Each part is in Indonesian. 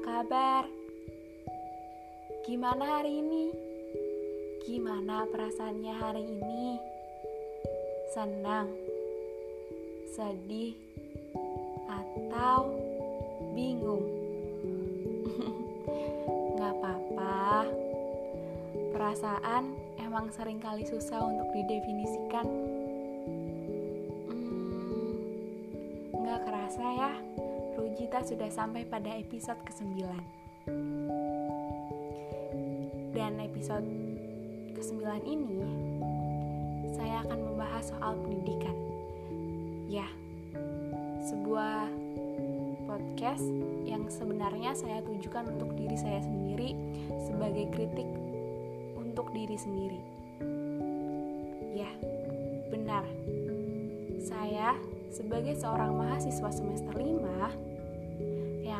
kabar? Gimana hari ini? Gimana perasaannya hari ini? Senang, sedih, atau bingung? Gak apa-apa, perasaan emang sering kali susah untuk didefinisikan. Hmm, kerasa ya, Rujita sudah sampai pada episode ke-9 Dan episode ke-9 ini Saya akan membahas soal pendidikan. Ya, sebuah podcast yang sebenarnya saya tujukan untuk diri saya sendiri Sebagai kritik untuk diri sendiri. Ya, benar. Saya sebagai seorang mahasiswa semester 5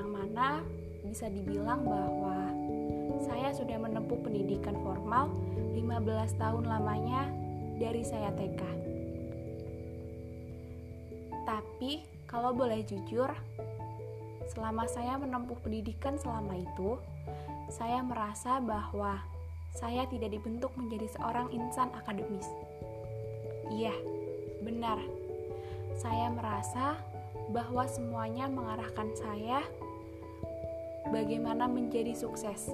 yang mana bisa dibilang bahwa saya sudah menempuh pendidikan formal 15 tahun lamanya dari saya TK. Tapi kalau boleh jujur, selama saya menempuh pendidikan selama itu, saya merasa bahwa saya tidak dibentuk menjadi seorang insan akademis. Iya, benar. Saya merasa bahwa semuanya mengarahkan saya bagaimana menjadi sukses,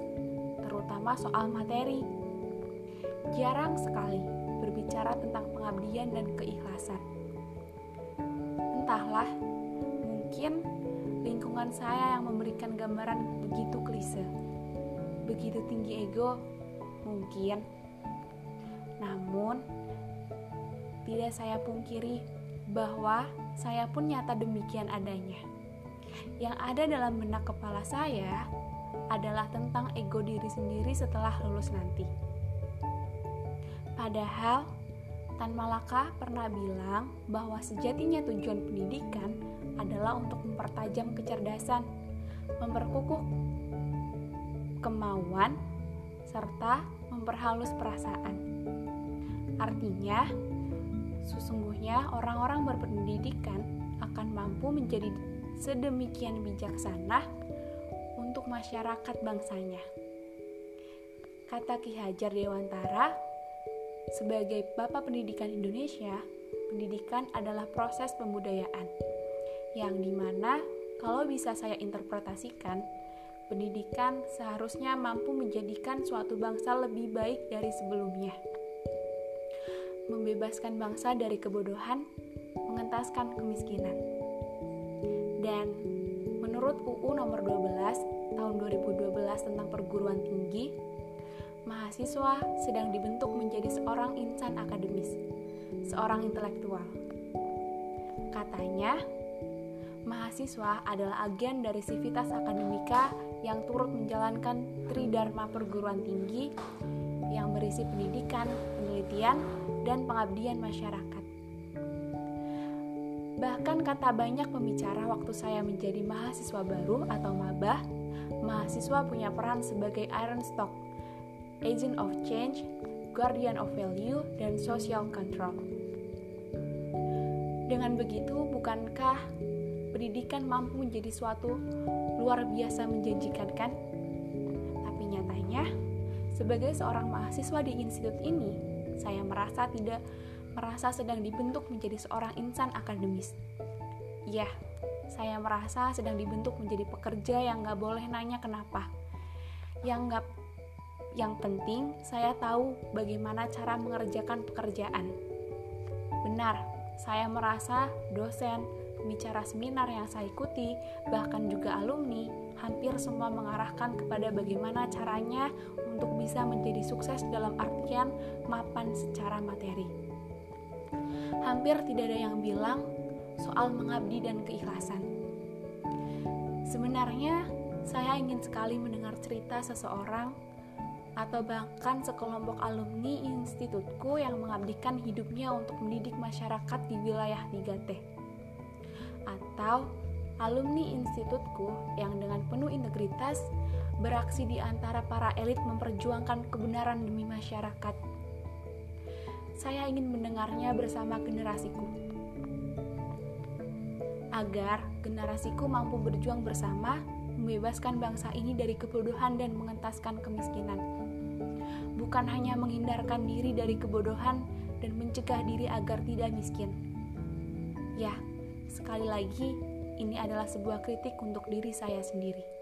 terutama soal materi. Jarang sekali berbicara tentang pengabdian dan keikhlasan. Entahlah, mungkin lingkungan saya yang memberikan gambaran begitu klise, begitu tinggi ego, mungkin. Namun, tidak saya pungkiri bahwa saya pun nyata demikian adanya. Yang ada dalam benak kepala saya adalah tentang ego diri sendiri setelah lulus nanti. Padahal, Tan Malaka pernah bilang bahwa sejatinya tujuan pendidikan adalah untuk mempertajam kecerdasan, memperkukuh kemauan, serta memperhalus perasaan. Artinya, Sesungguhnya orang-orang berpendidikan akan mampu menjadi sedemikian bijaksana untuk masyarakat bangsanya. Kata Ki Hajar Dewantara, sebagai Bapak Pendidikan Indonesia, pendidikan adalah proses pembudayaan, yang di mana kalau bisa saya interpretasikan, pendidikan seharusnya mampu menjadikan suatu bangsa lebih baik dari sebelumnya membebaskan bangsa dari kebodohan, mengentaskan kemiskinan. Dan menurut UU nomor 12 tahun 2012 tentang perguruan tinggi, mahasiswa sedang dibentuk menjadi seorang insan akademis, seorang intelektual. Katanya, mahasiswa adalah agen dari sivitas akademika yang turut menjalankan tridharma perguruan tinggi yang berisi pendidikan, penelitian, dan pengabdian masyarakat. Bahkan kata banyak pembicara waktu saya menjadi mahasiswa baru atau mabah, mahasiswa punya peran sebagai iron stock, agent of change, guardian of value, dan social control. Dengan begitu, bukankah pendidikan mampu menjadi suatu luar biasa menjanjikan kan? Tapi nyatanya, sebagai seorang mahasiswa di institut ini, saya merasa tidak merasa sedang dibentuk menjadi seorang insan akademis. Ya, saya merasa sedang dibentuk menjadi pekerja yang nggak boleh nanya kenapa. Yang nggak yang penting saya tahu bagaimana cara mengerjakan pekerjaan. Benar, saya merasa dosen, pembicara seminar yang saya ikuti, bahkan juga alumni, hampir semua mengarahkan kepada bagaimana caranya untuk bisa menjadi sukses dalam artian mapan secara materi. Hampir tidak ada yang bilang soal mengabdi dan keikhlasan. Sebenarnya, saya ingin sekali mendengar cerita seseorang atau bahkan sekelompok alumni institutku yang mengabdikan hidupnya untuk mendidik masyarakat di wilayah 3T. Atau alumni institutku yang dengan penuh integritas beraksi di antara para elit memperjuangkan kebenaran demi masyarakat. Saya ingin mendengarnya bersama generasiku. Agar generasiku mampu berjuang bersama membebaskan bangsa ini dari kebodohan dan mengentaskan kemiskinan. Bukan hanya menghindarkan diri dari kebodohan dan mencegah diri agar tidak miskin. Ya, sekali lagi, ini adalah sebuah kritik untuk diri saya sendiri.